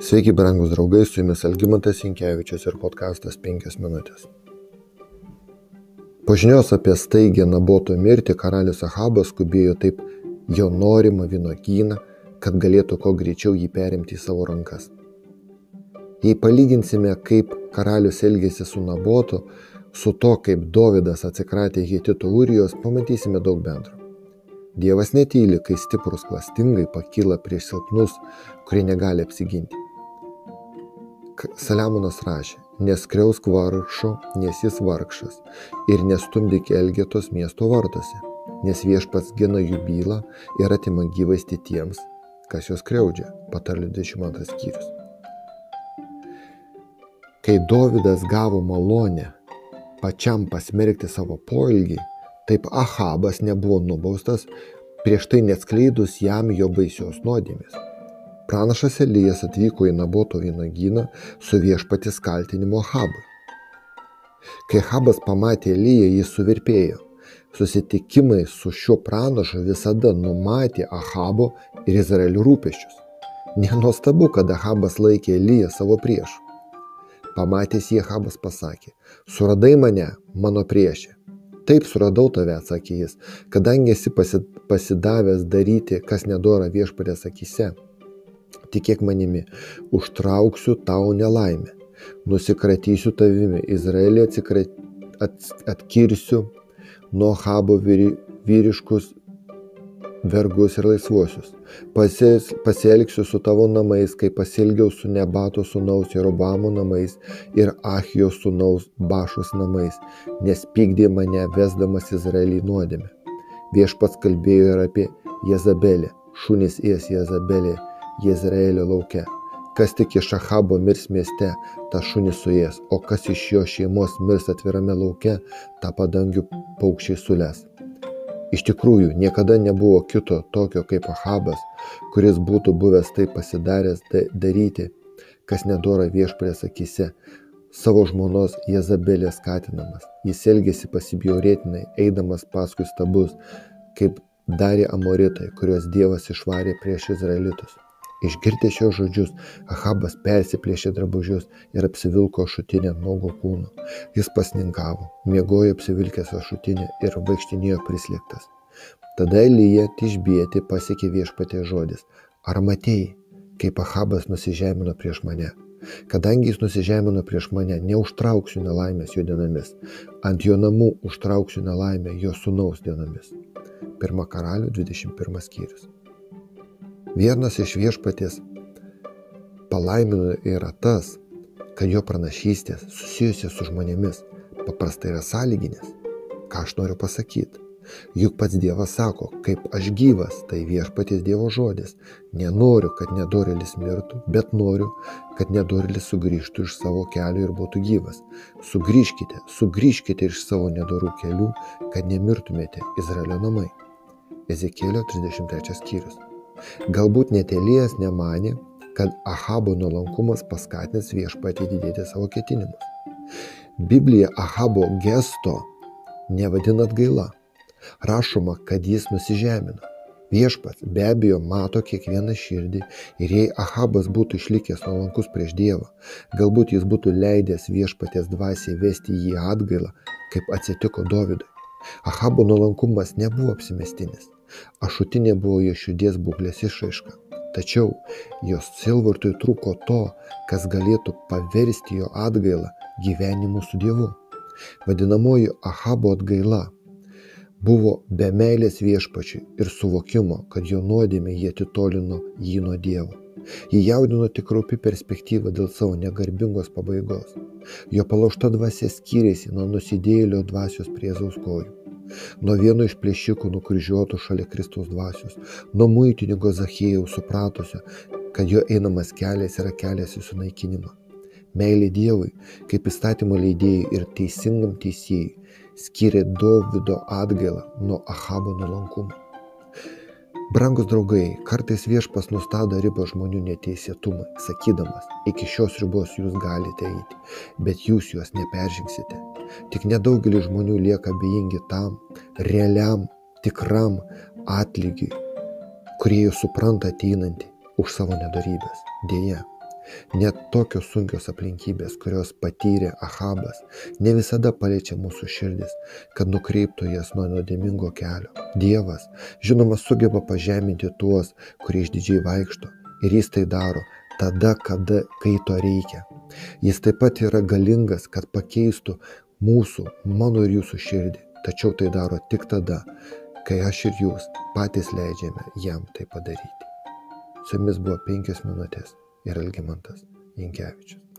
Sveiki, brangus draugai, su jumis Algymantas Inkevičius ir podkastas 5 minutės. Po žinios apie staigę Naboto mirtį karalius Ahabas skubėjo taip jo norimą vynokyną, kad galėtų kuo greičiau jį perimti į savo rankas. Jei palyginsime, kaip karalius elgėsi su Nabotu, su to, kaip Dovydas atsikratė Hitito Urijos, pamatysime daug bendro. Dievas netyli, kai stiprus klastingai pakyla prieš silpnus, kurie negali apsiginti. Saliamonas rašė, neskriausk vargšo, nes jis vargšas, ir nestumdyk elgetos miesto vartose, nes viešpats gina jų bylą ir atima gyvasti tiems, kas juos kreudžia, patarlių 22 skyrius. Kai Dovydas gavo malonę pačiam pasmerkti savo poilgį, taip Ahabas nebuvo nubaustas prieš tai neatskleidus jam jo baisios nuodėmės. Pranašas Elijas atvyko į Naboto vynogyną su viešpatis kaltinimu Ahabui. Kai Ahabas pamatė Eliją, jis suvirpėjo. Susitikimai su šiuo pranašu visada numatė Ahabo ir Izraelio rūpeščius. Nenuostabu, kad Ahabas laikė Eliją savo priešu. Pamatęs jį Ahabas pasakė, suradai mane, mano priešė. Taip suradau tave, atsakė jis, kadangi esi pasidavęs daryti, kas nedora viešpatės akise. Tikėk manimi, užtrauksiu tau nelaimę, nusikratysiu tavimi, Izraelį atsikrat, at, atkirsiu nuo Habo vyri, vyriškus vergus ir laisvuosius. Pasies, pasielgsiu su tavo namais, kaip pasielgiau su Nebato sūnaus Jerobamo namais ir Achijos sūnaus Bašos namais, nes pykdė mane vesdamas Izraelį nuodėmę. Viešpats kalbėjo ir apie Jezabelę, šunys ės Jezabelė, Jezraelio lauke. Kas tik iš Ahabo mirs mieste, tą šunį suės, o kas iš jo šeimos mirs atvirame lauke, tą padangių paukščiai sules. Iš tikrųjų, niekada nebuvo kito tokio kaip Ahabas, kuris būtų buvęs taip pasidaręs daryti, kas nedora viešpės akise, savo žmonos Jezabelės skatinamas. Jis elgėsi pasibjaurėtinai, eidamas paskui stabus, kaip darė amoritai, kuriuos Dievas išvarė prieš izraelitus. Išgirdęs šios žodžius, Ahabas persiplėšė drabužius ir apsivilko šutinę nuogo kūno. Jis pasninkavo, miegojo apsivilkęs šutinę ir vaikštinėjo prislėgtas. TadaElyja tišbėti pasiekė viešpatė žodis. Ar matėjai, kaip Ahabas nusižemino prieš mane? Kadangi jis nusižemino prieš mane, neužtrauksiu nelaimės jo dienomis. Ant jo namų užtrauksiu nelaimę jo sunaus dienomis. 1 karalių 21 skyrius. Vienas iš viešpaties palaiminų yra tas, kad jo pranašystės susijusios su žmonėmis paprastai yra sąlyginės. Ką aš noriu pasakyti? Juk pats Dievas sako, kaip aš gyvas, tai viešpaties Dievo žodis. Nenoriu, kad nedorelis mirtų, bet noriu, kad nedorelis sugrįžtų iš savo kelio ir būtų gyvas. Sugrįžkite, sugrįžkite iš savo nedorų kelių, kad nemirtumėte Izraelio namai. Ezekėlio 33 skyrius. Galbūt net Elijas nemanė, kad Ahabo nuolankumas paskatins viešpatį didėti savo ketinimus. Biblija Ahabo gesto nevadina atgaila. Rašoma, kad jis nusižemino. Viešpats be abejo mato kiekvieną širdį ir jei Ahabas būtų išlikęs nuolankus prieš Dievą, galbūt jis būtų leidęs viešpatės dvasiai vesti jį atgailą, kaip atsitiko Dovydui. Ahabo nuolankumas nebuvo apsimestinis. Ašutinė buvo jo širdies būklės išraiška. Tačiau jos silvartui trūko to, kas galėtų paversti jo atgailą gyvenimu su Dievu. Vadinamoji Ahabo atgaila buvo be meilės viešpačiui ir suvokimo, kad jo nuodėmė jie atitolino jį nuo Dievo. Jį jaudino tik rūpi perspektyva dėl savo negarbingos pabaigos. Jo palaužta dvasia skyrėsi nuo nusidėjėlio dvasios prie Zauskojų nuo vieno iš plėšikų nukryžiuotų šalia Kristaus dvasios, nuo muitininko Zachėjaus supratusio, kad jo einamas kelias yra kelias į sunaikinimą. Meilė Dievui, kaip įstatymo leidėjai ir teisingam teisėjai, skiria Dovido atgailą nuo Ahabo nuolankumo. Brangus draugai, kartais viešpas nustato ribą žmonių neteisėtumui, sakydamas, iki šios ribos jūs galite eiti, bet jūs juos neperžingsite. Tik nedaugelis žmonių lieka bejingi tam realiam, tikram atlygiui, kurie jūs supranta ateinantį už savo nedarybės. Deja, Net tokios sunkios aplinkybės, kurios patyrė Ahabas, ne visada paliečia mūsų širdis, kad nukreiptų jas nuo nuodėmingo kelio. Dievas, žinoma, sugeba pažeminti tuos, kurie išdidžiai vaikšto. Ir jis tai daro tada, kada, kai to reikia. Jis taip pat yra galingas, kad pakeistų mūsų, mano ir jūsų širdį. Tačiau tai daro tik tada, kai aš ir jūs patys leidžiame jam tai padaryti. Su jumis buvo penkios minutės ir Algimantas Inkevičius.